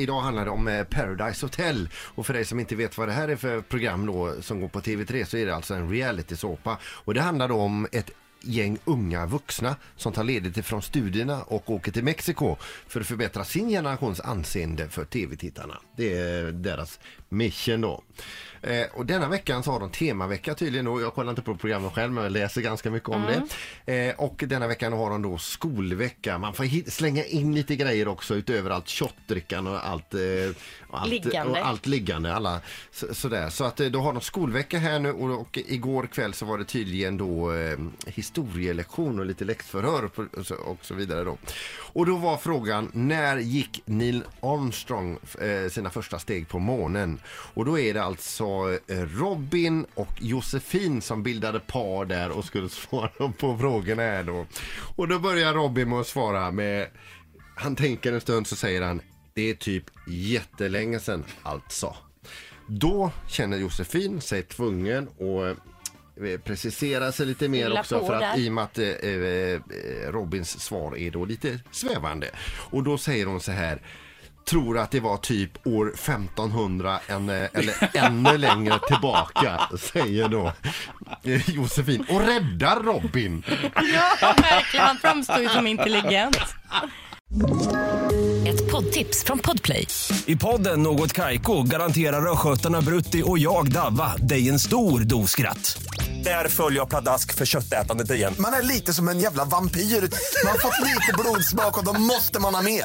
idag handlar det om eh, Paradise Hotel. Och för dig som inte vet vad det här är för program då som går på TV3 så är det alltså en realitysåpa. Och det handlar då om ett gäng unga vuxna som tar ledigt ifrån studierna och åker till Mexiko för att förbättra sin generations anseende för tv-tittarna. Det är deras mission då. Eh, och denna veckan så har de temavecka tydligen då. Jag kollar inte på programmet själv men jag läser ganska mycket om det. Eh, och denna veckan har de då skolvecka. Man får slänga in lite grejer också utöver allt shotdrickan och allt, eh, och allt Liggande. Och allt liggande. Alla, så, sådär. Så att eh, då har de skolvecka här nu och, och igår kväll så var det tydligen då eh, historielektion och lite läxförhör och, och, så, och så vidare då. Och då var frågan när gick Neil Armstrong eh, sina första steg på månen? Och då är det alltså eh, Robin och Josefin som bildade par där och skulle svara på frågorna här då. Och då börjar Robin med att svara med han tänker en stund så säger han det är typ jättelänge sedan alltså. Då känner Josefin sig tvungen att eh, precisera sig lite mer också för att där. i och med att eh, eh, Robins svar är då lite svävande. Och då säger hon så här tror att det var typ år 1500 en, eh, eller ännu längre tillbaka säger då eh, Josefin och räddar Robin. Ja, verkligen. Han framstår ju som intelligent. Ett poddtips från Podplay. I podden Något Kaiko garanterar östgötarna Brutti och jag, Davva, dig en stor dos skratt. Där följer jag pladask för köttätandet igen. Man är lite som en jävla vampyr. Man har fått lite blodsmak och då måste man ha mer.